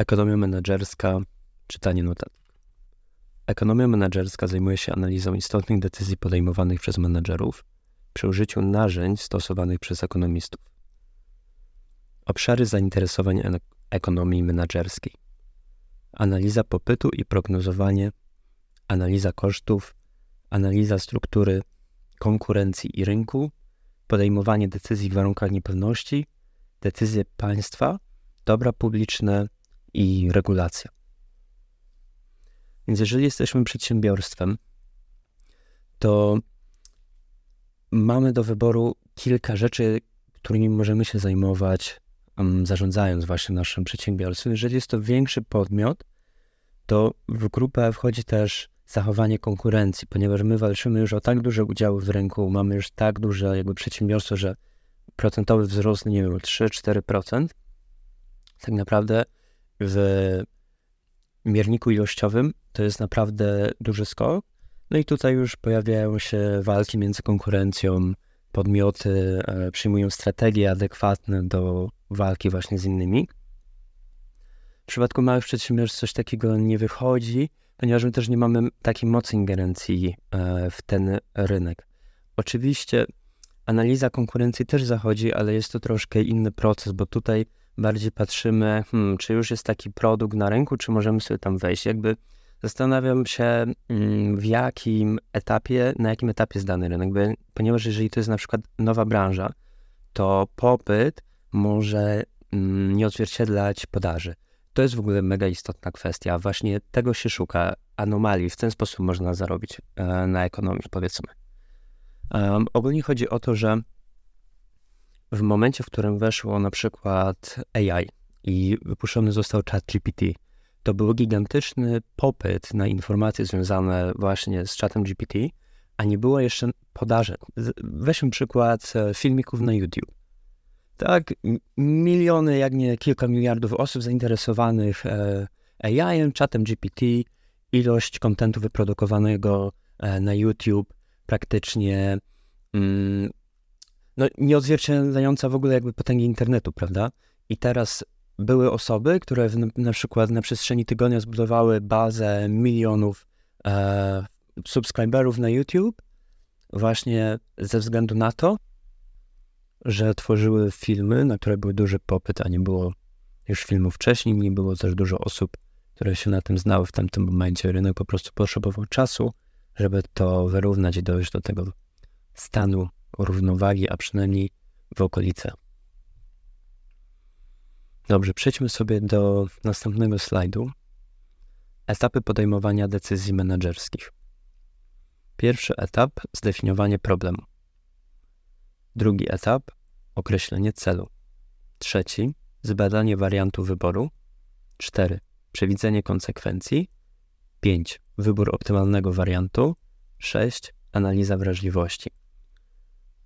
Ekonomia menedżerska, czytanie notatek. Ekonomia menedżerska zajmuje się analizą istotnych decyzji podejmowanych przez menedżerów przy użyciu narzędzi stosowanych przez ekonomistów. Obszary zainteresowań ekonomii menedżerskiej. Analiza popytu i prognozowanie, analiza kosztów, analiza struktury konkurencji i rynku, podejmowanie decyzji w warunkach niepewności, decyzje państwa, dobra publiczne i regulacja. Więc jeżeli jesteśmy przedsiębiorstwem, to mamy do wyboru kilka rzeczy, którymi możemy się zajmować, um, zarządzając właśnie naszym przedsiębiorstwem. Jeżeli jest to większy podmiot, to w grupę wchodzi też zachowanie konkurencji, ponieważ my walczymy już o tak duże udziały w rynku, mamy już tak duże jakby przedsiębiorstwo, że procentowy wzrost, nie wiem, 3-4%, tak naprawdę w mierniku ilościowym to jest naprawdę duży skok. No i tutaj już pojawiają się walki między konkurencją, podmioty e, przyjmują strategie adekwatne do walki właśnie z innymi. W przypadku małych przedsiębiorstw coś takiego nie wychodzi, ponieważ my też nie mamy takiej mocy ingerencji e, w ten rynek. Oczywiście analiza konkurencji też zachodzi, ale jest to troszkę inny proces, bo tutaj bardziej patrzymy, hmm, czy już jest taki produkt na rynku, czy możemy sobie tam wejść. Jakby zastanawiam się, mm, w jakim etapie, na jakim etapie jest dany rynek, ponieważ jeżeli to jest na przykład nowa branża, to popyt może mm, nie odzwierciedlać podaży. To jest w ogóle mega istotna kwestia. Właśnie tego się szuka, anomalii. W ten sposób można zarobić e, na ekonomii, powiedzmy. Um, ogólnie chodzi o to, że w momencie, w którym weszło na przykład AI i wypuszczony został ChatGPT, to był gigantyczny popyt na informacje związane właśnie z chatem GPT, a nie było jeszcze podaży. Weźmy przykład e, filmików na YouTube. Tak, miliony, jak nie kilka miliardów osób zainteresowanych e, AI, chatem GPT, ilość kontentu wyprodukowanego e, na YouTube praktycznie mm, no, nieodzwierciedlająca w ogóle jakby potęgi internetu, prawda? I teraz były osoby, które w, na przykład na przestrzeni tygodnia zbudowały bazę milionów e, subskryberów na YouTube właśnie ze względu na to, że tworzyły filmy, na które był duży popyt, a nie było już filmów wcześniej, nie było też dużo osób, które się na tym znały w tamtym momencie. Rynek po prostu potrzebował czasu, żeby to wyrównać i dojść do tego stanu równowagi, a przynajmniej w okolice. Dobrze, przejdźmy sobie do następnego slajdu. Etapy podejmowania decyzji menedżerskich. Pierwszy etap zdefiniowanie problemu. Drugi etap określenie celu. Trzeci zbadanie wariantu wyboru. Cztery przewidzenie konsekwencji. Pięć wybór optymalnego wariantu. Sześć analiza wrażliwości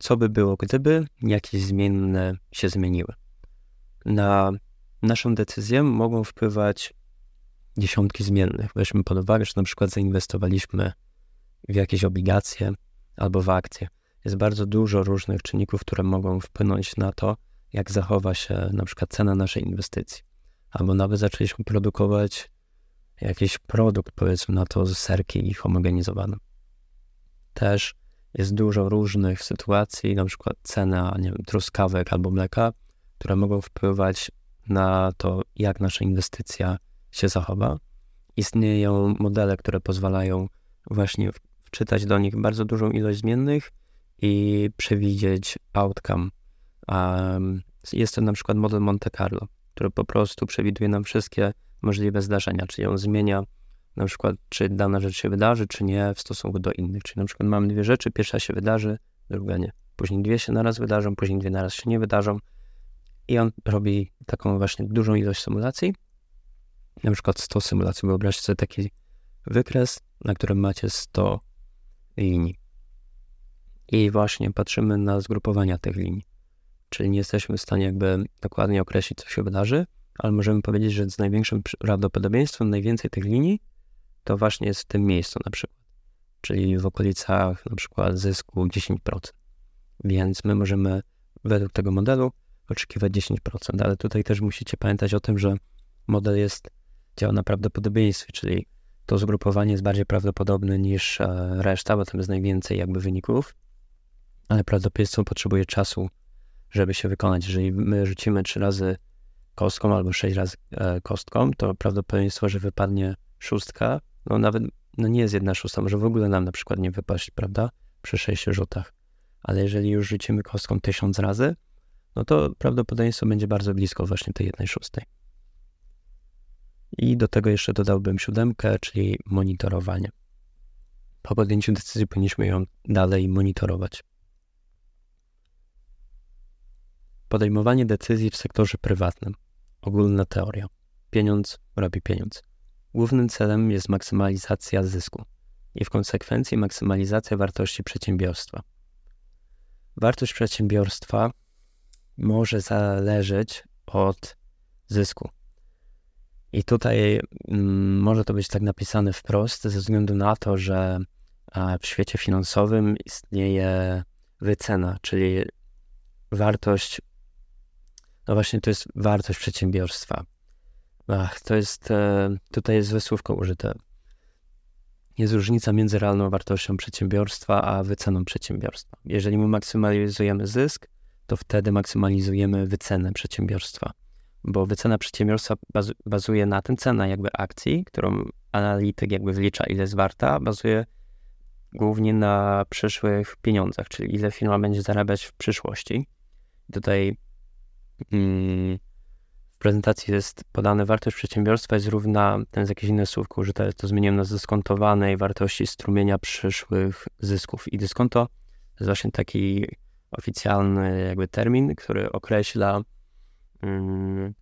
co by było, gdyby jakieś zmienne się zmieniły. Na naszą decyzję mogą wpływać dziesiątki zmiennych. Weźmy pod uwagę, że na przykład zainwestowaliśmy w jakieś obligacje albo w akcje. Jest bardzo dużo różnych czynników, które mogą wpłynąć na to, jak zachowa się na przykład cena naszej inwestycji. Albo nawet zaczęliśmy produkować jakiś produkt, powiedzmy na to, z serki homogenizowane. Też jest dużo różnych sytuacji, na przykład cena nie wiem, truskawek albo mleka, które mogą wpływać na to, jak nasza inwestycja się zachowa. Istnieją modele, które pozwalają właśnie wczytać do nich bardzo dużą ilość zmiennych i przewidzieć outcome. Jest to na przykład model Monte Carlo, który po prostu przewiduje nam wszystkie możliwe zdarzenia, czyli on zmienia na przykład, czy dana rzecz się wydarzy, czy nie w stosunku do innych. Czyli na przykład mamy dwie rzeczy, pierwsza się wydarzy, druga nie. Później dwie się naraz wydarzą, później dwie naraz się nie wydarzą. I on robi taką właśnie dużą ilość symulacji. Na przykład 100 symulacji. Wyobraźcie sobie taki wykres, na którym macie 100 linii. I właśnie patrzymy na zgrupowania tych linii. Czyli nie jesteśmy w stanie jakby dokładnie określić, co się wydarzy, ale możemy powiedzieć, że z największym prawdopodobieństwem najwięcej tych linii to właśnie jest w tym miejscu na przykład, czyli w okolicach na przykład zysku 10%. Więc my możemy według tego modelu oczekiwać 10%, ale tutaj też musicie pamiętać o tym, że model jest, działa na prawdopodobieństwie, czyli to zgrupowanie jest bardziej prawdopodobne niż e, reszta, bo tam jest najwięcej jakby wyników, ale prawdopodobieństwo potrzebuje czasu, żeby się wykonać. Jeżeli my rzucimy trzy razy kostką albo sześć razy e, kostką, to prawdopodobieństwo, że wypadnie szóstka, no nawet no nie jest jedna szósta, może w ogóle nam na przykład nie wypaść, prawda, przy sześciu rzutach. Ale jeżeli już rzucimy kostką tysiąc razy, no to prawdopodobieństwo będzie bardzo blisko właśnie tej jednej szóstej. I do tego jeszcze dodałbym siódemkę, czyli monitorowanie. Po podjęciu decyzji powinniśmy ją dalej monitorować. Podejmowanie decyzji w sektorze prywatnym. Ogólna teoria. Pieniądz robi pieniądz. Głównym celem jest maksymalizacja zysku i w konsekwencji maksymalizacja wartości przedsiębiorstwa. Wartość przedsiębiorstwa może zależeć od zysku. I tutaj mm, może to być tak napisane wprost, ze względu na to, że w świecie finansowym istnieje wycena, czyli wartość, no właśnie to jest wartość przedsiębiorstwa. Ach, to jest, e, tutaj jest wysłówko użyte. Jest różnica między realną wartością przedsiębiorstwa a wyceną przedsiębiorstwa. Jeżeli my maksymalizujemy zysk, to wtedy maksymalizujemy wycenę przedsiębiorstwa. Bo wycena przedsiębiorstwa bazuje na tym, cena jakby akcji, którą analityk jakby wlicza, ile jest warta, bazuje głównie na przyszłych pieniądzach, czyli ile firma będzie zarabiać w przyszłości. Tutaj mm, w prezentacji jest podane wartość przedsiębiorstwa jest równa, ten jest jakieś inne słówko użyte, to zmieniłem na zdyskontowanej wartości strumienia przyszłych zysków. I dyskonto to jest właśnie taki oficjalny jakby termin, który określa um,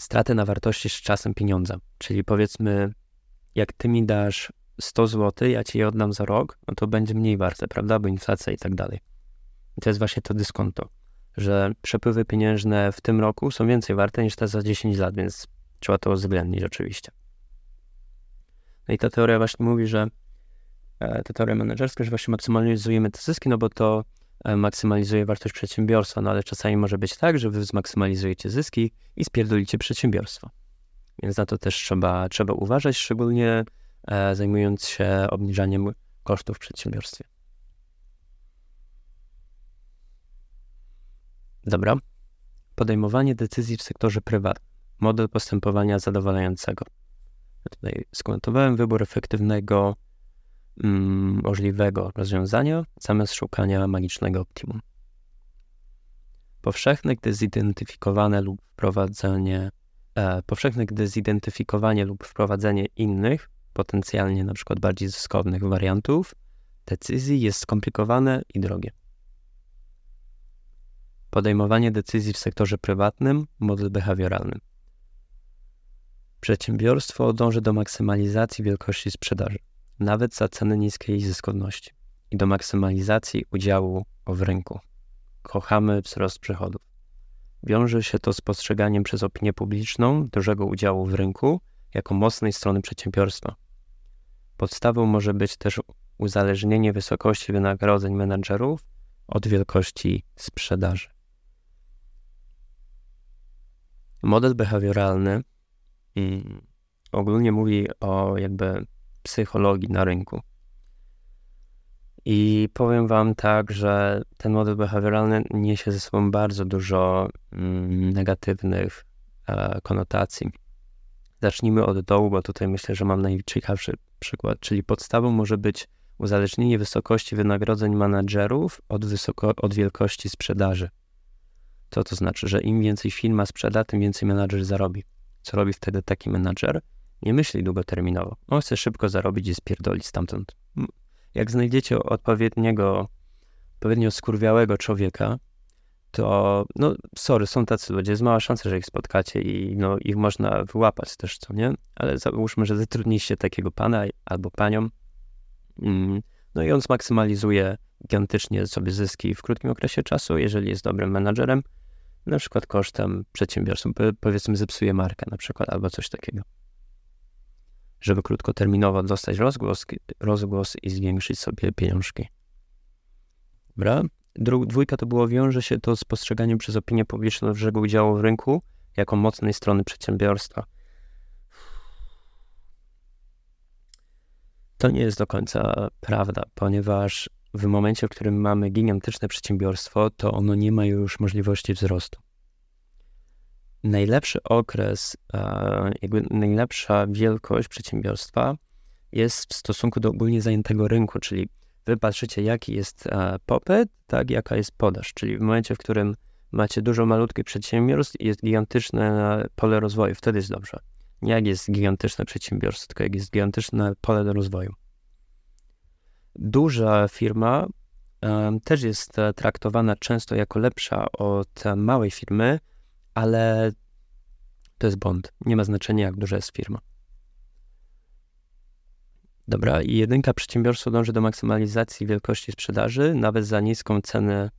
stratę na wartości z czasem pieniądza. Czyli powiedzmy, jak ty mi dasz 100 zł, ja ci je oddam za rok, no to będzie mniej warte, prawda? Bo inflacja i tak dalej. I to jest właśnie to dyskonto, że przepływy pieniężne w tym roku są więcej warte niż te za 10 lat, więc trzeba to uwzględnić oczywiście. No i ta teoria właśnie mówi, że E, te teorie menedżerskie, że właśnie maksymalizujemy te zyski, no bo to e, maksymalizuje wartość przedsiębiorstwa, no ale czasami może być tak, że wy zmaksymalizujecie zyski i spierdolicie przedsiębiorstwo. Więc na to też trzeba, trzeba uważać, szczególnie e, zajmując się obniżaniem kosztów w przedsiębiorstwie. Dobra. Podejmowanie decyzji w sektorze prywatnym. Model postępowania zadowalającego. Tutaj skomentowałem wybór efektywnego Mm, możliwego rozwiązania zamiast szukania magicznego optimum. Powszechne, gdy zidentyfikowane lub wprowadzenie, e, powszechne, gdy zidentyfikowanie lub wprowadzenie innych, potencjalnie na przykład bardziej zyskownych wariantów decyzji jest skomplikowane i drogie. Podejmowanie decyzji w sektorze prywatnym, model behawioralny. Przedsiębiorstwo dąży do maksymalizacji wielkości sprzedaży nawet za cenę niskiej zyskowności i do maksymalizacji udziału w rynku. Kochamy wzrost przychodów. Wiąże się to z postrzeganiem przez opinię publiczną dużego udziału w rynku jako mocnej strony przedsiębiorstwa. Podstawą może być też uzależnienie wysokości wynagrodzeń menedżerów od wielkości sprzedaży. Model behawioralny mm, ogólnie mówi o jakby psychologii na rynku. I powiem Wam tak, że ten model behawioralny niesie ze sobą bardzo dużo mm, negatywnych e, konotacji. Zacznijmy od dołu, bo tutaj myślę, że mam najciekawszy przykład, czyli podstawą może być uzależnienie wysokości wynagrodzeń menadżerów od, wysoko, od wielkości sprzedaży. Co to znaczy, że im więcej firma sprzeda, tym więcej menadżer zarobi. Co robi wtedy taki menadżer? Nie myśli długoterminowo. On chce szybko zarobić i spierdolić stamtąd. Jak znajdziecie odpowiedniego, odpowiednio skurwiałego człowieka, to, no, sorry, są tacy ludzie, jest mała szansa, że ich spotkacie i no, ich można wyłapać też, co nie? Ale załóżmy, że zatrudniliście takiego pana albo panią, mm, no i on zmaksymalizuje gigantycznie sobie zyski w krótkim okresie czasu, jeżeli jest dobrym menadżerem, na przykład kosztem przedsiębiorstwa, powiedzmy zepsuje markę na przykład, albo coś takiego żeby krótkoterminowo dostać rozgłos, rozgłos i zwiększyć sobie pieniążki. Dobra? Dwójka to było wiąże się to z postrzeganiem przez opinię publiczną dużego udziału w rynku jako mocnej strony przedsiębiorstwa. To nie jest do końca prawda, ponieważ w momencie, w którym mamy gigantyczne przedsiębiorstwo, to ono nie ma już możliwości wzrostu. Najlepszy okres, jakby najlepsza wielkość przedsiębiorstwa jest w stosunku do ogólnie zajętego rynku, czyli wy patrzycie, jaki jest popyt, tak, jaka jest podaż, czyli w momencie, w którym macie dużo malutkich przedsiębiorstw i jest gigantyczne pole rozwoju, wtedy jest dobrze. Jak jest gigantyczne przedsiębiorstwo, tylko jak jest gigantyczne pole do rozwoju. Duża firma też jest e, traktowana często jako lepsza od małej firmy, ale to jest błąd. Nie ma znaczenia, jak duża jest firma. Dobra, i jedynka przedsiębiorstwo dąży do maksymalizacji wielkości sprzedaży, nawet za niską cenę,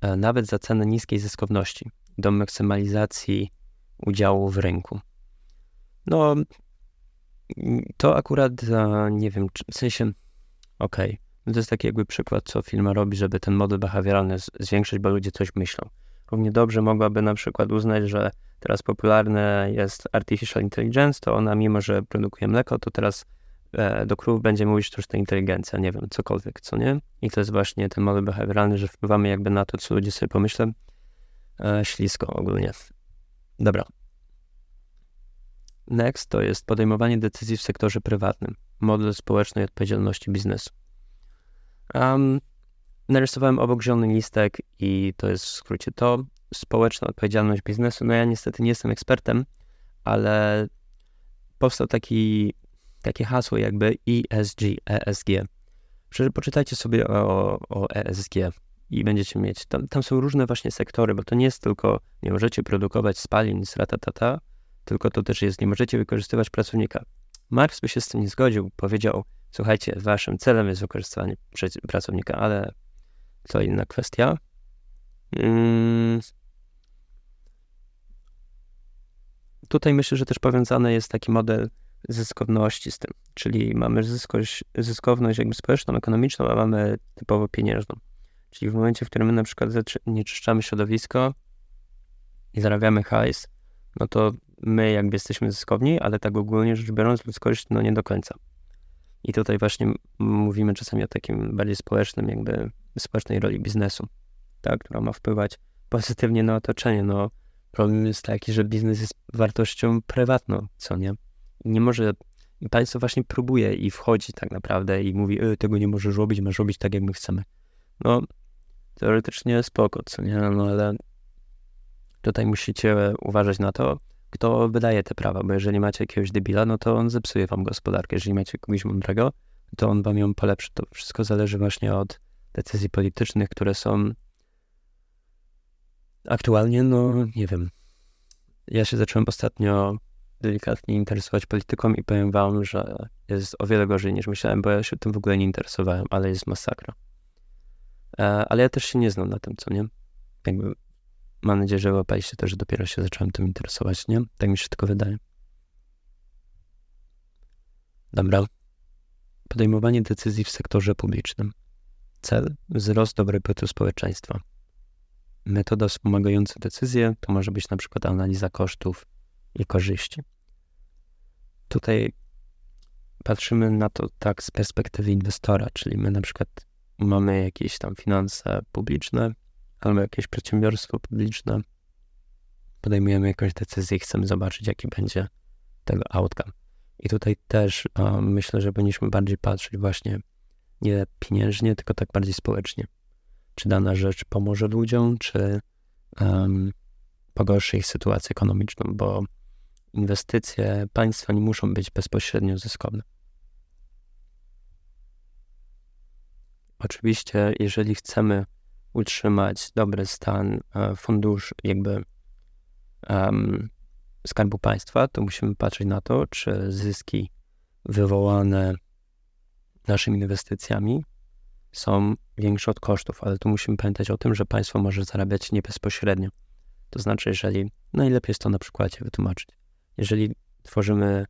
e, nawet za cenę niskiej zyskowności, do maksymalizacji udziału w rynku. No, to akurat nie wiem, w sensie, okej, okay. No to jest taki jakby przykład, co firma robi, żeby ten model behawioralny zwiększyć, bo ludzie coś myślą. Równie dobrze mogłaby na przykład uznać, że teraz popularne jest artificial intelligence, to ona mimo, że produkuje mleko, to teraz e, do krów będzie mówić sztuczna inteligencja, nie wiem, cokolwiek, co nie? I to jest właśnie ten model behawioralny, że wpływamy jakby na to, co ludzie sobie pomyślą. E, ślisko ogólnie. Dobra. Next to jest podejmowanie decyzji w sektorze prywatnym. Model społecznej odpowiedzialności biznesu. Um, narysowałem obok zielony listek i to jest w skrócie to. Społeczna odpowiedzialność biznesu. No ja niestety nie jestem ekspertem, ale powstał taki, takie hasło jakby ESG, ESG. Poczytajcie sobie o, o ESG i będziecie mieć, tam, tam są różne właśnie sektory, bo to nie jest tylko, nie możecie produkować spalin z ratatata, tylko to też jest, nie możecie wykorzystywać pracownika. Marx by się z tym nie zgodził, powiedział, słuchajcie, waszym celem jest wykorzystywanie pracownika, ale co inna kwestia. Hmm. Tutaj myślę, że też powiązany jest taki model zyskowności z tym, czyli mamy zyskość, zyskowność jakby społeczną, ekonomiczną, a mamy typowo pieniężną. Czyli w momencie, w którym my na przykład zanieczyszczamy środowisko i zarabiamy hajs, no to my jakby jesteśmy zyskowni, ale tak ogólnie rzecz biorąc ludzkość no nie do końca. I tutaj właśnie mówimy czasami o takim bardziej społecznym, jakby społecznej roli biznesu, tak, która ma wpływać pozytywnie na otoczenie. No, problem jest taki, że biznes jest wartością prywatną, co nie? I nie może, i państwo właśnie próbuje i wchodzi tak naprawdę i mówi, e, tego nie możesz robić, masz robić tak, jak my chcemy. No, teoretycznie spoko, co nie? No, ale tutaj musicie uważać na to, kto wydaje te prawa, bo jeżeli macie jakiegoś debila, no to on zepsuje wam gospodarkę. Jeżeli macie kogoś mądrego, to on wam ją polepszy. To wszystko zależy właśnie od decyzji politycznych, które są aktualnie, no nie wiem. Ja się zacząłem ostatnio delikatnie interesować polityką i powiem wam, że jest o wiele gorzej niż myślałem, bo ja się tym w ogóle nie interesowałem, ale jest masakra. E, ale ja też się nie znam na tym, co nie? Jakby mam nadzieję, że łapaliście też, że dopiero się zacząłem tym interesować, nie? Tak mi się tylko wydaje. Dobra. Podejmowanie decyzji w sektorze publicznym. Cel wzrost dobrobytu społeczeństwa. Metoda wspomagająca decyzje to może być na przykład analiza kosztów i korzyści. Tutaj patrzymy na to tak z perspektywy inwestora, czyli my na przykład mamy jakieś tam finanse publiczne albo jakieś przedsiębiorstwo publiczne, podejmujemy jakąś decyzję i chcemy zobaczyć, jaki będzie tego outcome. I tutaj też um, myślę, że powinniśmy bardziej patrzeć właśnie nie pieniężnie, tylko tak bardziej społecznie. Czy dana rzecz pomoże ludziom, czy um, pogorszy ich sytuację ekonomiczną, bo inwestycje państwa nie muszą być bezpośrednio zyskowne. Oczywiście, jeżeli chcemy utrzymać dobry stan e, fundusz, jakby um, skarbu państwa, to musimy patrzeć na to, czy zyski wywołane naszymi inwestycjami są większe od kosztów, ale tu musimy pamiętać o tym, że państwo może zarabiać nie bezpośrednio. To znaczy, jeżeli najlepiej jest to na przykładzie wytłumaczyć. Jeżeli tworzymy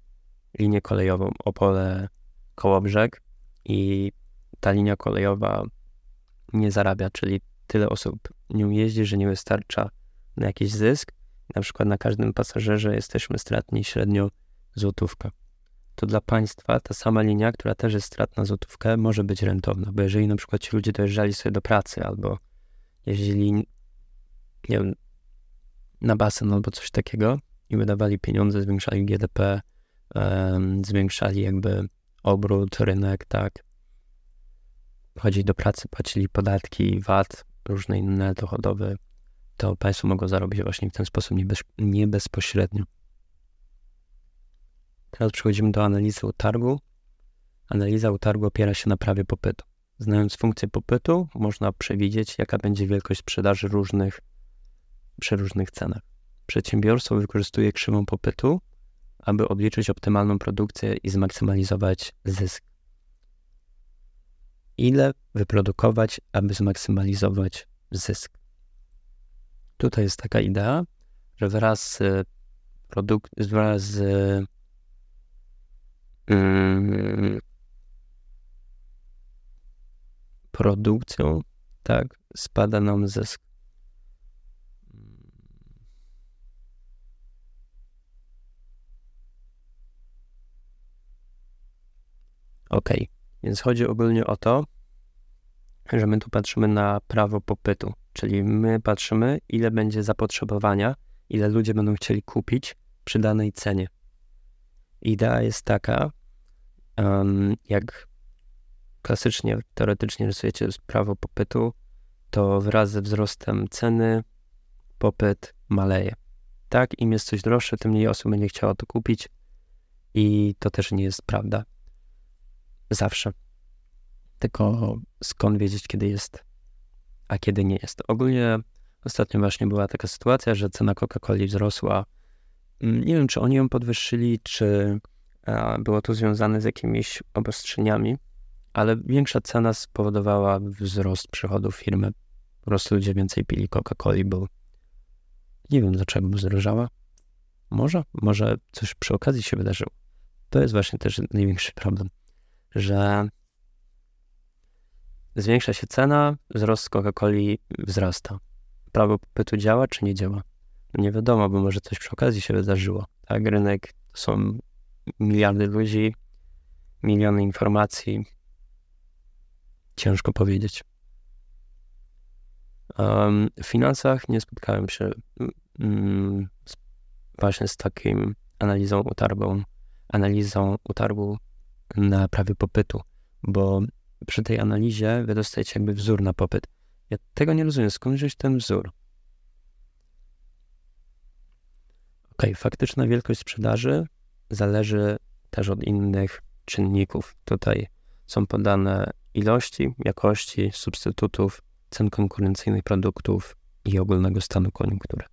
linię kolejową Opole Kołobrzeg i ta linia kolejowa nie zarabia, czyli tyle osób nią jeździ, że nie wystarcza na jakiś zysk. Na przykład na każdym pasażerze jesteśmy stratni średnio złotówkę, to dla państwa ta sama linia, która też jest stratna złotówkę, może być rentowna, bo jeżeli na przykład ci ludzie dojeżdżali sobie do pracy albo jeździli, nie wiem, na basen albo coś takiego i wydawali pieniądze, zwiększali GDP, um, zwiększali jakby obrót, rynek, tak, chodzić do pracy, płacili podatki, VAT, różne inne dochodowe, to państwo mogą zarobić właśnie w ten sposób nie, bez, nie bezpośrednio. Teraz przechodzimy do analizy utargu. Analiza utargu opiera się na prawie popytu. Znając funkcję popytu, można przewidzieć, jaka będzie wielkość sprzedaży różnych, przy różnych cenach. Przedsiębiorstwo wykorzystuje krzywą popytu, aby obliczyć optymalną produkcję i zmaksymalizować zysk. Ile wyprodukować, aby zmaksymalizować zysk? Tutaj jest taka idea, że wraz z, produk- wraz z yy, produkcją, tak, spada nam zysk. Ok, więc chodzi ogólnie o to, że my tu patrzymy na prawo popytu, czyli my patrzymy, ile będzie zapotrzebowania, ile ludzie będą chcieli kupić przy danej cenie. Idea jest taka, um, jak klasycznie, teoretycznie rysujecie prawo popytu, to wraz ze wzrostem ceny popyt maleje. Tak, im jest coś droższe, tym mniej osób będzie chciało to kupić i to też nie jest prawda. Zawsze. Tylko skąd wiedzieć, kiedy jest, a kiedy nie jest. Ogólnie ostatnio właśnie była taka sytuacja, że cena Coca-Coli wzrosła. Mm, nie wiem, czy oni ją podwyższyli, czy było to związane z jakimiś obostrzeniami, ale większa cena spowodowała wzrost przychodów firmy. Po prostu ludzie więcej pili Coca-Coli, bo nie wiem dlaczego by zdrożała. Może, może coś przy okazji się wydarzyło. To jest właśnie też największy problem, że zwiększa się cena, wzrost Coca-Coli wzrasta. Prawo popytu działa czy nie działa? No nie wiadomo, bo może coś przy okazji się wydarzyło. Tak, rynek to są miliardy ludzi, miliony informacji. Ciężko powiedzieć. Um, w finansach nie spotkałem się um, właśnie z takim analizą utargą, analizą utargu na prawie popytu, bo przy tej analizie wy dostajecie jakby wzór na popyt. Ja tego nie rozumiem, skąd wziąć ten wzór? Ok, faktyczna wielkość sprzedaży zależy też od innych czynników. Tutaj są podane ilości, jakości, substytutów, cen konkurencyjnych produktów i ogólnego stanu koniunktury.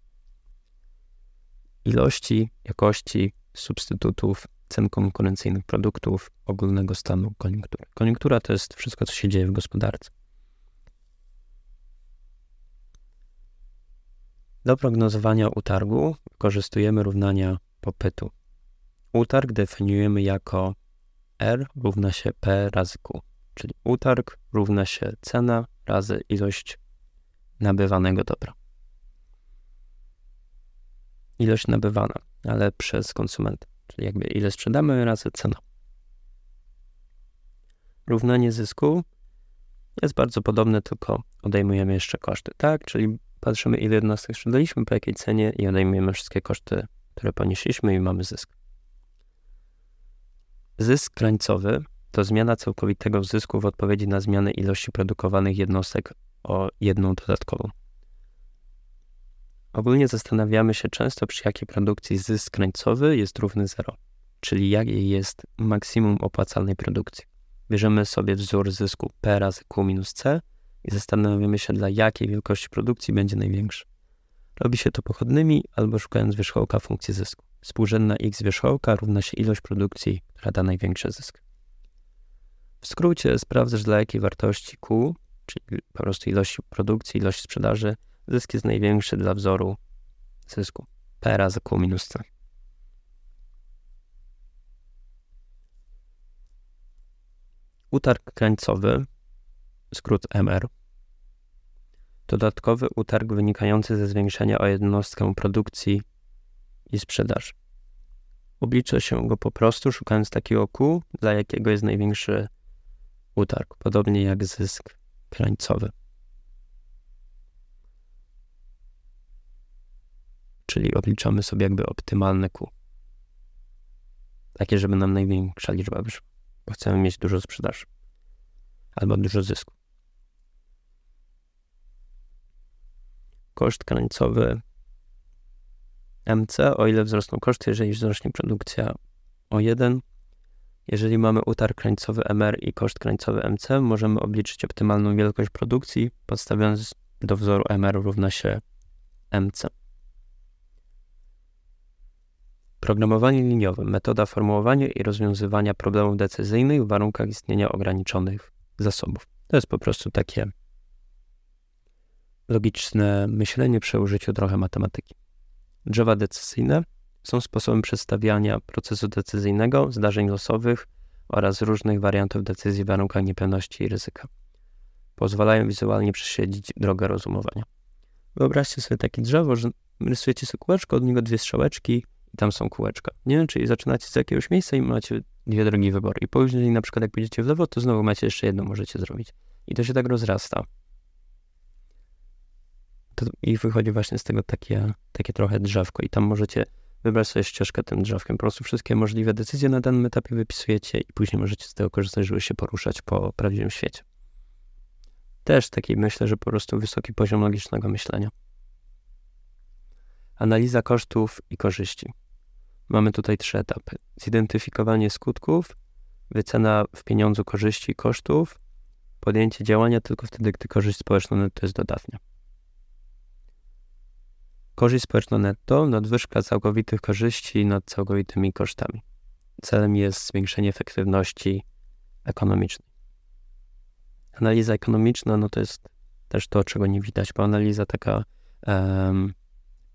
Ilości, jakości, substytutów, cen konkurencyjnych produktów, ogólnego stanu koniunktury. Koniunktura to jest wszystko, co się dzieje w gospodarce. Do prognozowania utargu wykorzystujemy równania popytu. Utarg definiujemy jako R równa się P razy Q, czyli utarg równa się cena razy ilość nabywanego dobra. Ilość nabywana, ale przez konsumenta, czyli jakby ile sprzedamy razy cena. Równanie zysku jest bardzo podobne, tylko odejmujemy jeszcze koszty, tak? Czyli patrzymy, ile jednostek sprzedaliśmy, po jakiej cenie i odejmujemy wszystkie koszty, które ponieśliśmy i mamy zysk. Zysk krańcowy to zmiana całkowitego zysku w odpowiedzi na zmianę ilości produkowanych jednostek o jedną dodatkową. Ogólnie zastanawiamy się często, przy jakiej produkcji zysk krańcowy jest równy 0, czyli jakie jest maksimum opłacalnej produkcji. Bierzemy sobie wzór zysku P razy Q minus C i zastanawiamy się, dla jakiej wielkości produkcji będzie największy. Robi się to pochodnymi albo szukając wierzchołka funkcji zysku. Współrzędna x wierzchołka równa się ilość produkcji, która da największy zysk. W skrócie sprawdzasz dla jakiej wartości Q, czyli po prostu ilości produkcji, ilości sprzedaży, zysk jest największy dla wzoru zysku. P razy Q minus C. Utarg krańcowy, skrót MR, dodatkowy utarg wynikający ze zwiększenia o jednostkę produkcji i sprzedaży. Oblicza się go po prostu szukając takiego Q, dla jakiego jest największy utarg, podobnie jak zysk krańcowy. Czyli obliczamy sobie jakby optymalne Q. Takie, żeby nam największa liczba wyszła, bo chcemy mieć dużo sprzedaży albo dużo zysku. Koszt krańcowy MC, o ile wzrosną koszty, jeżeli wzrośnie produkcja o 1. Jeżeli mamy utarg krańcowy MR i koszt krańcowy MC, możemy obliczyć optymalną wielkość produkcji, podstawiając do wzoru MR równa się MC. Programowanie liniowe, metoda formułowania i rozwiązywania problemów decyzyjnych w warunkach istnienia ograniczonych zasobów. To jest po prostu takie logiczne myślenie przy użyciu trochę matematyki. Drzewa decyzyjne są sposobem przedstawiania procesu decyzyjnego, zdarzeń losowych oraz różnych wariantów decyzji w warunkach niepewności i ryzyka. Pozwalają wizualnie prześledzić drogę rozumowania. Wyobraźcie sobie takie drzewo, że rysujecie sobie kółeczko, od niego dwie strzałeczki i tam są kółeczka. Nie? Czyli zaczynacie z jakiegoś miejsca i macie dwie drogi wyboru. I później na przykład jak pójdziecie w lewo, to znowu macie jeszcze jedną możecie zrobić. I to się tak rozrasta. To, I wychodzi właśnie z tego takie, takie trochę drzewko i tam możecie wybrać sobie ścieżkę tym drzewkiem. Po prostu wszystkie możliwe decyzje na danym etapie wypisujecie i później możecie z tego korzystać, żeby się poruszać po prawdziwym świecie. Też taki myślę, że po prostu wysoki poziom logicznego myślenia. Analiza kosztów i korzyści. Mamy tutaj trzy etapy. Zidentyfikowanie skutków, wycena w pieniądzu korzyści i kosztów, podjęcie działania tylko wtedy, gdy korzyść społeczna netto jest dodatnia. Korzyść społeczna netto, nadwyżka całkowitych korzyści nad całkowitymi kosztami. Celem jest zwiększenie efektywności ekonomicznej. Analiza ekonomiczna, no to jest też to, czego nie widać, bo analiza taka, um,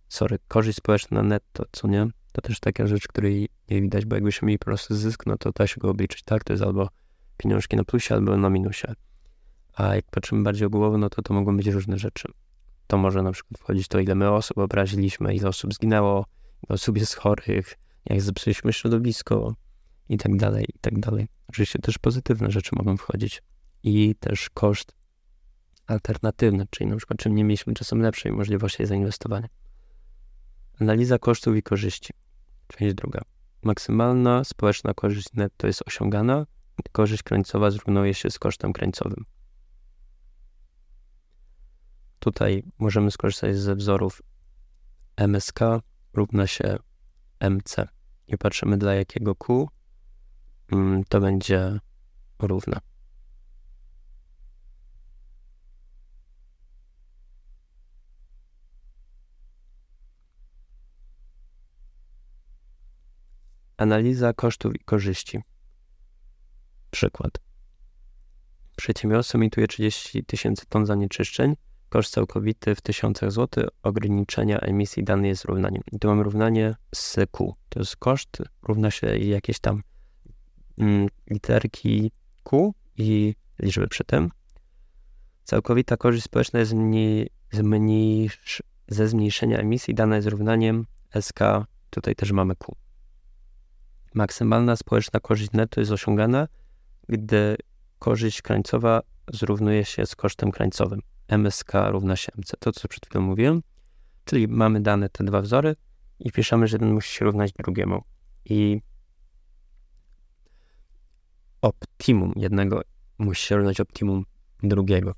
sorry, korzyść społeczna netto, co nie? To też taka rzecz, której nie widać, bo jakbyśmy mieli po prostu zysk, no to da się go obliczyć, tak? To jest albo pieniążki na plusie, albo na minusie. A jak patrzymy bardziej ogółowo, no to to mogą być różne rzeczy. To może na przykład wchodzić to, ile my osób obraziliśmy, ile osób zginęło, ile osób jest chorych, jak zepsuliśmy środowisko i tak dalej, i tak dalej. Oczywiście też pozytywne rzeczy mogą wchodzić. I też koszt alternatywny, czyli na przykład czym nie mieliśmy czasem lepszej możliwości zainwestowania. Analiza kosztów i korzyści. Część druga. Maksymalna społeczna korzyść netto jest osiągana, gdy korzyść krańcowa zrównuje się z kosztem krańcowym. Tutaj możemy skorzystać ze wzorów MSK równa się MC. I patrzymy dla jakiego Q mm, to będzie równe. Analiza kosztów i korzyści. Przykład. Przedsiębiorstwo emituje 30 tysięcy ton zanieczyszczeń. Koszt całkowity w tysiącach złotych ograniczenia emisji dany jest równaniem. I tu mamy równanie z Q. To jest koszt równa się jakieś tam mm, literki Q i liczby przy tym. Całkowita korzyść społeczna jest mniej, zmniejsz, ze zmniejszenia emisji dana jest równaniem SK. Tutaj też mamy Q. Maksymalna społeczna korzyść netto jest osiągana, gdy korzyść krańcowa zrównuje się z kosztem krańcowym. MSK równa się MC. To, co przed chwilą mówiłem. Czyli mamy dane te dwa wzory i piszemy, że jeden musi się równać drugiemu. I optimum jednego musi się równać optimum drugiego.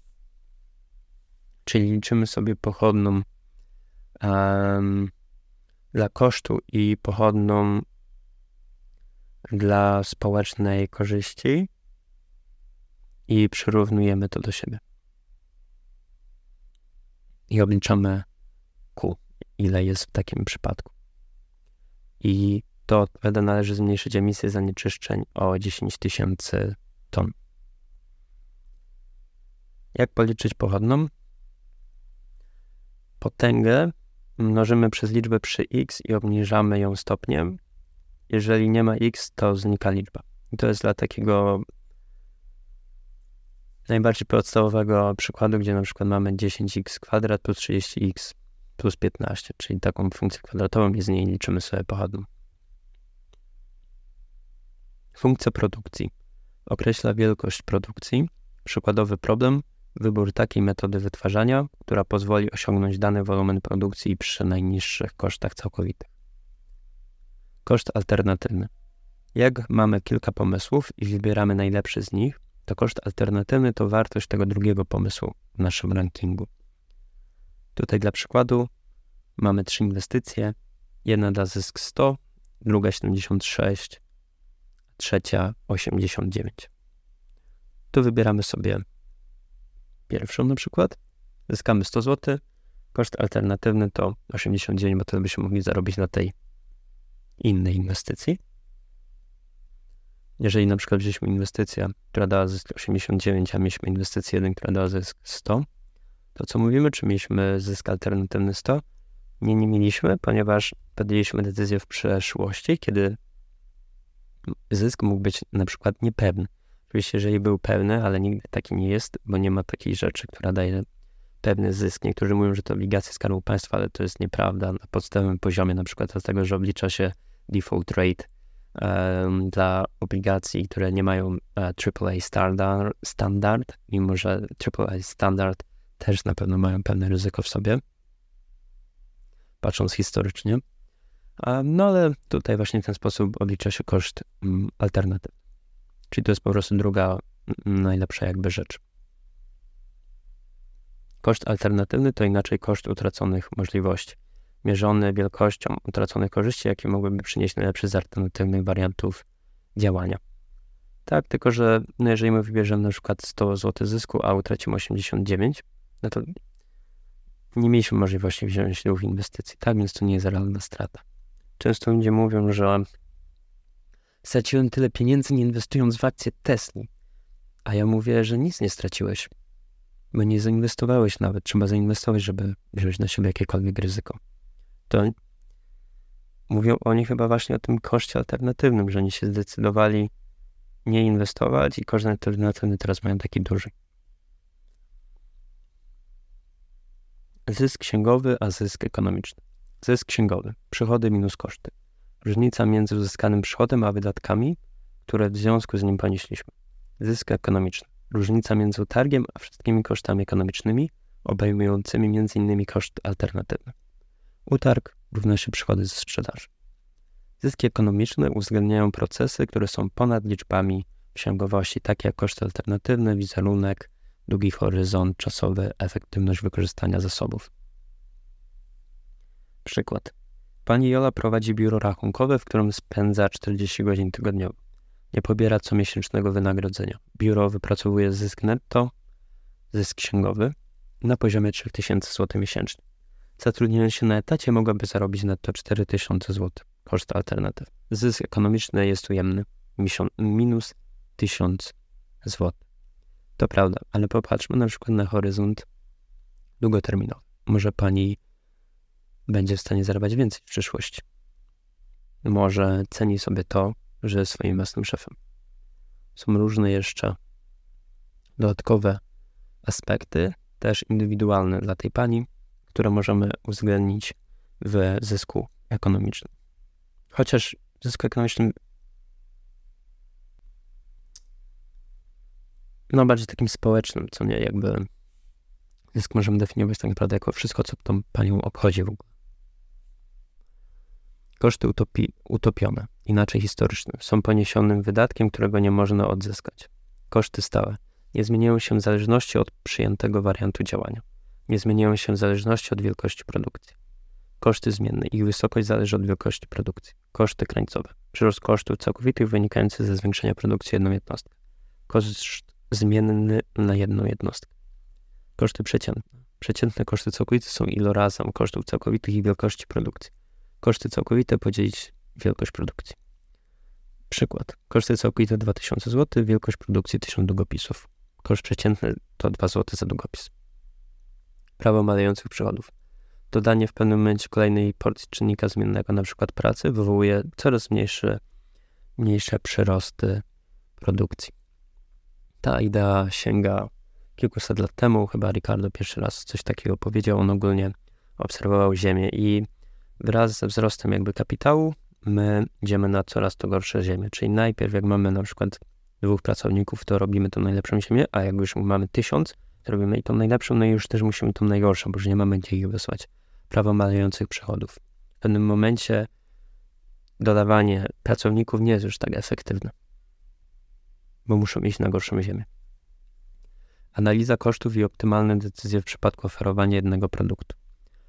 Czyli liczymy sobie pochodną um, dla kosztu i pochodną dla społecznej korzyści i przyrównujemy to do siebie. I obliczamy Q, ile jest w takim przypadku. I to odpowiada, należy zmniejszyć emisję zanieczyszczeń o 10 tysięcy ton. Jak policzyć pochodną? Potęgę mnożymy przez liczbę przy x i obniżamy ją stopniem, jeżeli nie ma x, to znika liczba. I to jest dla takiego najbardziej podstawowego przykładu, gdzie na przykład mamy 10x kwadrat plus 30x plus 15, czyli taką funkcję kwadratową i z niej liczymy sobie pochodną. Funkcja produkcji. Określa wielkość produkcji. Przykładowy problem. Wybór takiej metody wytwarzania, która pozwoli osiągnąć dany wolumen produkcji przy najniższych kosztach całkowitych. Koszt alternatywny. Jak mamy kilka pomysłów i wybieramy najlepszy z nich, to koszt alternatywny to wartość tego drugiego pomysłu w naszym rankingu. Tutaj dla przykładu mamy trzy inwestycje. Jedna da zysk 100, druga 76, trzecia 89. Tu wybieramy sobie pierwszą na przykład. Zyskamy 100 zł. Koszt alternatywny to 89, bo to byśmy mogli zarobić na tej innej inwestycji. Jeżeli na przykład wzięliśmy inwestycję, która dała zysk 89, a mieliśmy inwestycję 1, która dała zysk 100, to co mówimy, czy mieliśmy zysk alternatywny 100? Nie, nie mieliśmy, ponieważ podjęliśmy decyzję w przeszłości, kiedy zysk mógł być na przykład niepewny. Oczywiście, jeżeli był pełny, ale nigdy taki nie jest, bo nie ma takiej rzeczy, która daje pewny zysk. Niektórzy mówią, że to obligacje Skarbu Państwa, ale to jest nieprawda. Na podstawowym poziomie, na przykład dlatego, że oblicza się default rate um, dla obligacji, które nie mają AAA e, standard, standard, mimo że AAA standard też na pewno mają pewne ryzyko w sobie, patrząc historycznie. No ale tutaj właśnie w ten sposób oblicza się koszt alternatyw. Czyli to jest po prostu druga najlepsza jakby rzecz. Koszt alternatywny to inaczej koszt utraconych możliwości, mierzony wielkością utraconych korzyści, jakie mogłyby przynieść najlepszy z alternatywnych wariantów działania. Tak, tylko że no jeżeli my wybierzemy na przykład 100 zł zysku, a utracimy 89, no to nie mieliśmy możliwości wziąć dwóch inwestycji, tak, więc to nie jest realna strata. Często ludzie mówią, że straciłem tyle pieniędzy nie inwestując w akcje Tesla. A ja mówię, że nic nie straciłeś, bo nie zainwestowałeś nawet. Trzeba zainwestować, żeby wziąć na siebie jakiekolwiek ryzyko. To mówią oni chyba właśnie o tym koszcie alternatywnym, że oni się zdecydowali nie inwestować i koszt alternatywny teraz mają taki duży. Zysk księgowy, a zysk ekonomiczny. Zysk księgowy. Przychody minus koszty. Różnica między uzyskanym przychodem a wydatkami, które w związku z nim ponieśliśmy. Zysk ekonomiczny. Różnica między utargiem a wszystkimi kosztami ekonomicznymi, obejmującymi m.in. koszt alternatywny. Utarg równa się przychody ze sprzedaży. Zyski ekonomiczne uwzględniają procesy, które są ponad liczbami księgowości, takie jak koszty alternatywne, wizerunek, długi horyzont czasowy, efektywność wykorzystania zasobów. Przykład. Pani Jola prowadzi biuro rachunkowe, w którym spędza 40 godzin tygodniowo. Nie pobiera comiesięcznego wynagrodzenia. Biuro wypracowuje zysk netto, zysk księgowy na poziomie 3000 zł miesięcznie. Zatrudniając się na etacie mogłaby zarobić netto 4000 zł. Koszt alternatyw. Zysk ekonomiczny jest ujemny. Minus 1000 zł. To prawda, ale popatrzmy na przykład na horyzont długoterminowy. Może pani będzie w stanie zarabiać więcej w przyszłości. Może ceni sobie to, że jest swoim własnym szefem. Są różne jeszcze dodatkowe aspekty, też indywidualne dla tej pani, które możemy uwzględnić w zysku ekonomicznym. Chociaż w zysku ekonomicznym no bardziej takim społecznym, co nie, jakby zysk możemy definiować tak naprawdę jako wszystko, co tą panią obchodzi w ogóle. Koszty utopi utopione, inaczej historyczne, są poniesionym wydatkiem, którego nie można odzyskać. Koszty stałe nie zmieniają się w zależności od przyjętego wariantu działania. Nie zmieniają się w zależności od wielkości produkcji. Koszty zmienne, ich wysokość zależy od wielkości produkcji. Koszty krańcowe. Przyrost kosztów całkowitych wynikający ze zwiększenia produkcji jedną jednostkę. Koszt zmienny na jedną jednostkę. Koszty przeciętne. Przeciętne koszty całkowite są ilorazem kosztów całkowitych i wielkości produkcji. Koszty całkowite podzielić wielkość produkcji. Przykład. Koszty całkowite 2000 zł, wielkość produkcji 1000 długopisów. Koszt przeciętny to 2 zł za długopis. Prawo malejących przychodów. Dodanie w pewnym momencie kolejnej porcji czynnika zmiennego, np. pracy, wywołuje coraz mniejsze, mniejsze przyrosty produkcji. Ta idea sięga kilkuset lat temu, chyba Ricardo pierwszy raz coś takiego powiedział. On ogólnie obserwował ziemię i wraz ze wzrostem jakby kapitału my idziemy na coraz to gorsze ziemię. Czyli najpierw jak mamy na przykład dwóch pracowników, to robimy tą najlepszą ziemię, a jak już mamy tysiąc, robimy i tą najlepszą, no i już też musimy tą najgorszą, bo już nie mamy gdzie ich wysłać. Prawo malejących przychodów. W pewnym momencie dodawanie pracowników nie jest już tak efektywne, bo muszą iść na gorszą ziemię. Analiza kosztów i optymalne decyzje w przypadku oferowania jednego produktu.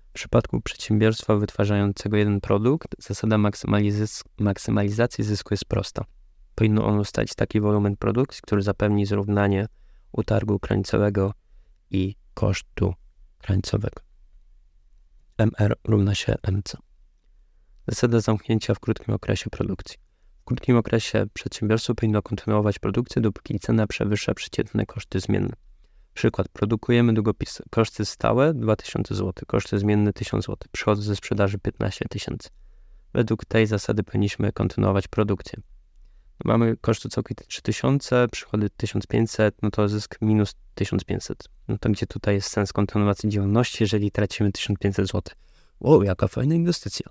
W przypadku przedsiębiorstwa wytwarzającego jeden produkt, zasada maksymaliz maksymalizacji zysku jest prosta. Powinno ono stać taki wolumen produkcji, który zapewni zrównanie utargu krańcowego i kosztu krańcowego. MR równa się MC. Zasada zamknięcia w krótkim okresie produkcji. W krótkim okresie przedsiębiorstwo powinno kontynuować produkcję, dopóki cena przewyższa przeciętne koszty zmienne. Przykład. Produkujemy długopisy. Koszty stałe 2000 zł, koszty zmienne 1000 zł, przychody ze sprzedaży 15 tysięcy. Według tej zasady powinniśmy kontynuować produkcję. Mamy koszty całkowite 3000, przychody 1500, no to zysk minus 1500. No to gdzie tutaj jest sens kontynuacji działalności, jeżeli tracimy 1500 zł? Wow, jaka fajna inwestycja.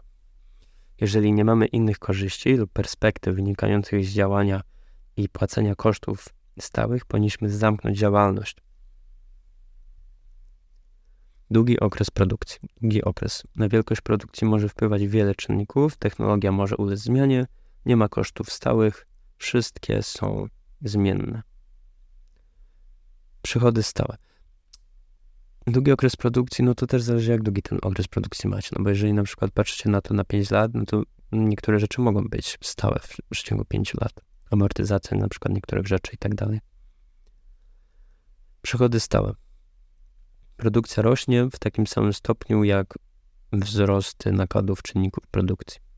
Jeżeli nie mamy innych korzyści lub perspektyw wynikających z działania i płacenia kosztów stałych, powinniśmy zamknąć działalność. Długi okres produkcji. Długi okres. Na wielkość produkcji może wpływać wiele czynników, technologia może ulec zmianie, nie ma kosztów stałych, wszystkie są zmienne. Przychody stałe. Długi okres produkcji, no to też zależy, jak długi ten okres produkcji macie. No bo jeżeli na przykład patrzycie na to na 5 lat, no to niektóre rzeczy mogą być stałe w, w ciągu 5 lat. Amortyzacja na przykład niektórych rzeczy i tak dalej. Przychody stałe. Produkcja rośnie w takim samym stopniu jak wzrosty nakładów czynników produkcji.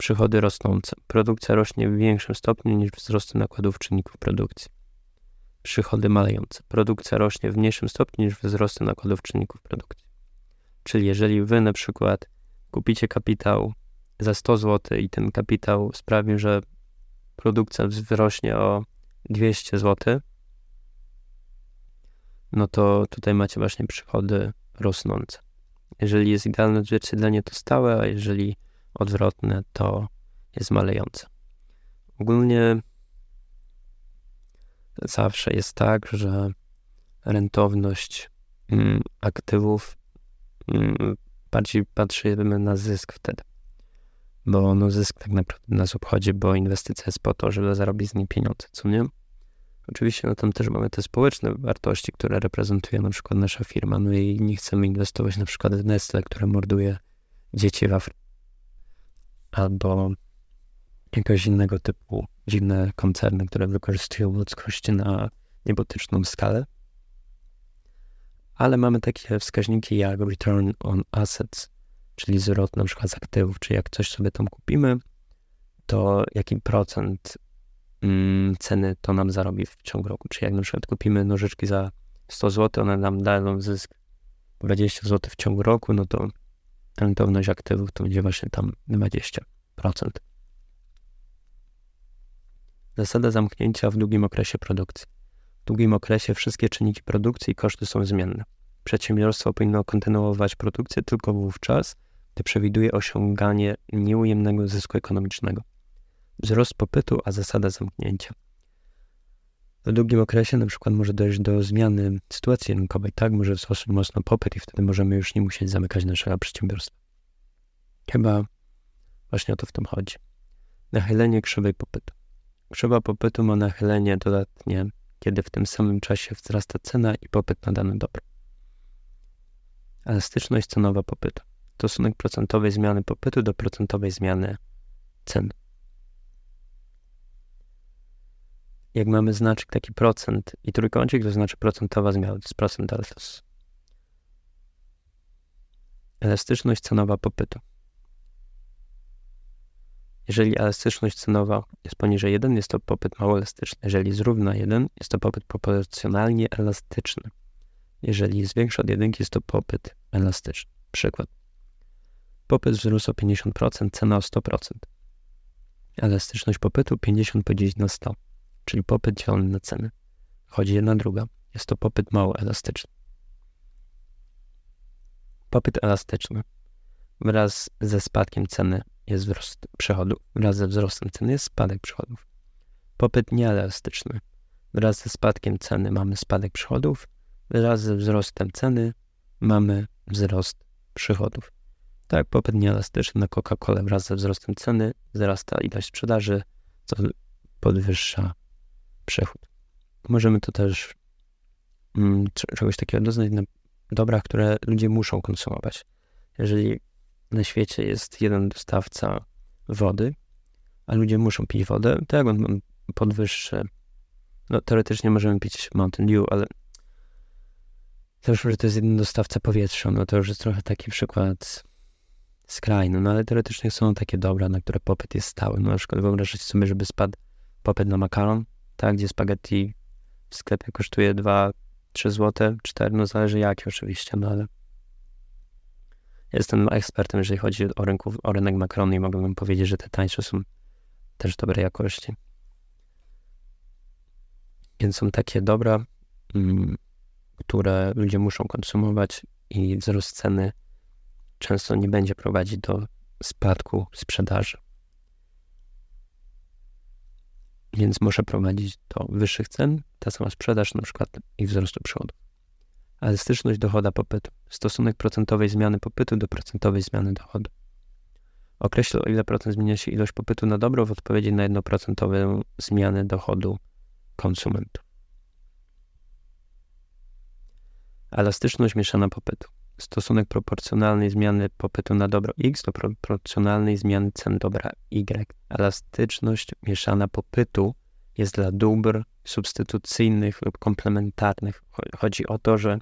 Przychody rosnące. Produkcja rośnie w większym stopniu niż wzrosty nakładów czynników produkcji. Przychody malejące. Produkcja rośnie w mniejszym stopniu niż wzrosty nakładów czynników produkcji. Czyli jeżeli wy na przykład kupicie kapitał za 100 zł i ten kapitał sprawi, że produkcja wzrośnie o 200 zł, no to tutaj macie właśnie przychody rosnące. Jeżeli jest idealne odzwierciedlenie, to stałe, a jeżeli odwrotne, to jest malejące. Ogólnie zawsze jest tak, że rentowność mm, aktywów mm, bardziej patrzymy na zysk wtedy. Bo no zysk tak naprawdę nas obchodzi, bo inwestycja jest po to, żeby zarobić z niej pieniądze, co nie? Oczywiście no tam też mamy te społeczne wartości, które reprezentuje na przykład nasza firma, no i nie chcemy inwestować na przykład w Nestle, które morduje dzieci w Afryce, albo jakiegoś innego typu dziwne koncerny, które wykorzystują ludzkość na niebotyczną skalę. Ale mamy takie wskaźniki jak return on assets, czyli zwrot na przykład z aktywów, czy jak coś sobie tam kupimy, to jaki procent mm, ceny to nam zarobi w ciągu roku. Czy jak na przykład kupimy nożyczki za 100 zł, one nam dają zysk 20 zł w ciągu roku, no to rentowność aktywów to będzie właśnie tam 20%. Zasada zamknięcia w długim okresie produkcji. W długim okresie wszystkie czynniki produkcji i koszty są zmienne. Przedsiębiorstwo powinno kontynuować produkcję tylko wówczas, gdy przewiduje osiąganie nieujemnego zysku ekonomicznego wzrost popytu, a zasada zamknięcia. W długim okresie na przykład może dojść do zmiany sytuacji rynkowej, tak? Może wzrosnąć mocno popyt i wtedy możemy już nie musieć zamykać naszego przedsiębiorstwa. Chyba właśnie o to w tym chodzi. Nachylenie krzywej popytu. Krzywa popytu ma nachylenie dodatnie, kiedy w tym samym czasie wzrasta cena i popyt na dane dobro. Elastyczność cenowa popytu. Stosunek procentowej zmiany popytu do procentowej zmiany cen. Jak mamy znaczek taki procent i trójkącik, to znaczy procentowa zmiana, to jest procent deltas. Elastyczność cenowa popytu. Jeżeli elastyczność cenowa jest poniżej 1, jest to popyt mało elastyczny. Jeżeli zrówna 1, jest to popyt proporcjonalnie elastyczny. Jeżeli jest większy od 1, jest to popyt elastyczny. Przykład. Popyt wzrósł o 50%, cena o 100%. Elastyczność popytu 50 podzielić na 100 czyli popyt dzielony na cenę. Chodzi jedna druga. Jest to popyt mało elastyczny. Popyt elastyczny. Wraz ze spadkiem ceny jest wzrost przychodów, wraz ze wzrostem ceny jest spadek przychodów. Popyt nieelastyczny. Wraz ze spadkiem ceny mamy spadek przychodów, wraz ze wzrostem ceny mamy wzrost przychodów. Tak, popyt nieelastyczny na Coca-Colę wraz ze wzrostem ceny wzrasta ilość sprzedaży, co podwyższa przychód. Możemy to też mm, czegoś takiego doznać na dobrach, które ludzie muszą konsumować. Jeżeli na świecie jest jeden dostawca wody, a ludzie muszą pić wodę, to jak on podwyższy? No teoretycznie możemy pić Mountain Dew, ale już, że to jest jeden dostawca powietrza, no to już jest trochę taki przykład skrajny, no ale teoretycznie są takie dobra, na które popyt jest stały. No na przykład wyobrażacie sobie, żeby spadł popyt na makaron, tak, gdzie spaghetti w sklepie kosztuje 2, 3 zł, 4, no zależy jaki oczywiście, no ale jestem ekspertem, jeżeli chodzi o, rynku, o rynek makaronu i mogę wam powiedzieć, że te tańsze są też dobrej jakości. Więc są takie dobra, mm, które ludzie muszą konsumować i wzrost ceny często nie będzie prowadzić do spadku sprzedaży. Więc może prowadzić do wyższych cen, ta sama sprzedaż na przykład i wzrostu przychodów. Elastyczność dochoda popytu. Stosunek procentowej zmiany popytu do procentowej zmiany dochodu. Określa, o ile procent zmienia się ilość popytu na dobro w odpowiedzi na jednoprocentową zmianę dochodu konsumentów. Elastyczność mieszana popytu. Stosunek proporcjonalnej zmiany popytu na dobro X do proporcjonalnej zmiany cen dobra Y. Elastyczność mieszana popytu jest dla dóbr substytucyjnych lub komplementarnych. Chodzi o to, że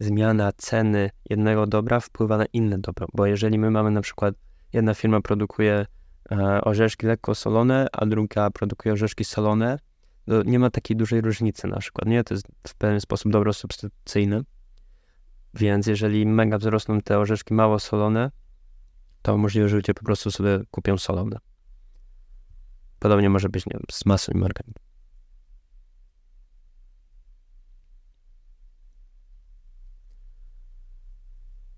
zmiana ceny jednego dobra wpływa na inne dobro, bo jeżeli my mamy na przykład, jedna firma produkuje e, orzeszki lekko solone, a druga produkuje orzeszki solone, to nie ma takiej dużej różnicy na przykład, nie? To jest w pewien sposób dobro substytucyjne. Więc jeżeli mega wzrosną te orzeszki mało solone, to możliwe, że ludzie po prostu sobie kupią solone. Podobnie może być nie wiem, z masą i margaryn.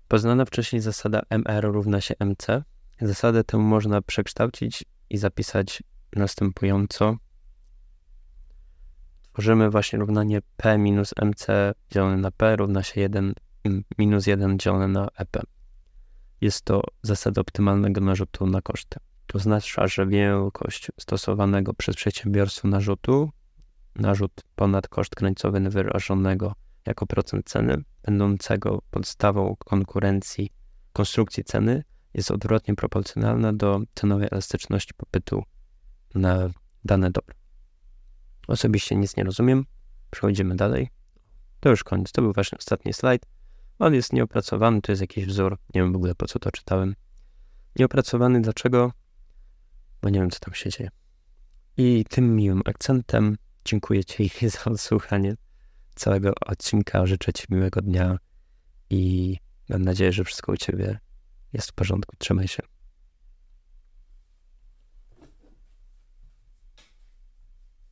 Poznana wcześniej zasada MR równa się MC. Zasadę tę można przekształcić i zapisać następująco. Tworzymy właśnie równanie P minus MC dzielone na P równa się 1 minus 1 dzielone na EP. Jest to zasada optymalnego narzutu na koszty. To oznacza, że wielkość stosowanego przez przedsiębiorstwo narzutu, narzut ponad koszt krańcowy wyrażonego jako procent ceny, będącego podstawą konkurencji konstrukcji ceny, jest odwrotnie proporcjonalna do cenowej elastyczności popytu na dane dobro. Osobiście nic nie rozumiem. Przechodzimy dalej. To już koniec. To był właśnie ostatni slajd. On jest nieopracowany, to jest jakiś wzór. Nie wiem w ogóle po co to czytałem. Nieopracowany dlaczego? Bo nie wiem, co tam się dzieje. I tym miłym akcentem dziękuję Ci za odsłuchanie całego odcinka. Życzę Ci miłego dnia i mam nadzieję, że wszystko u Ciebie jest w porządku. Trzymaj się.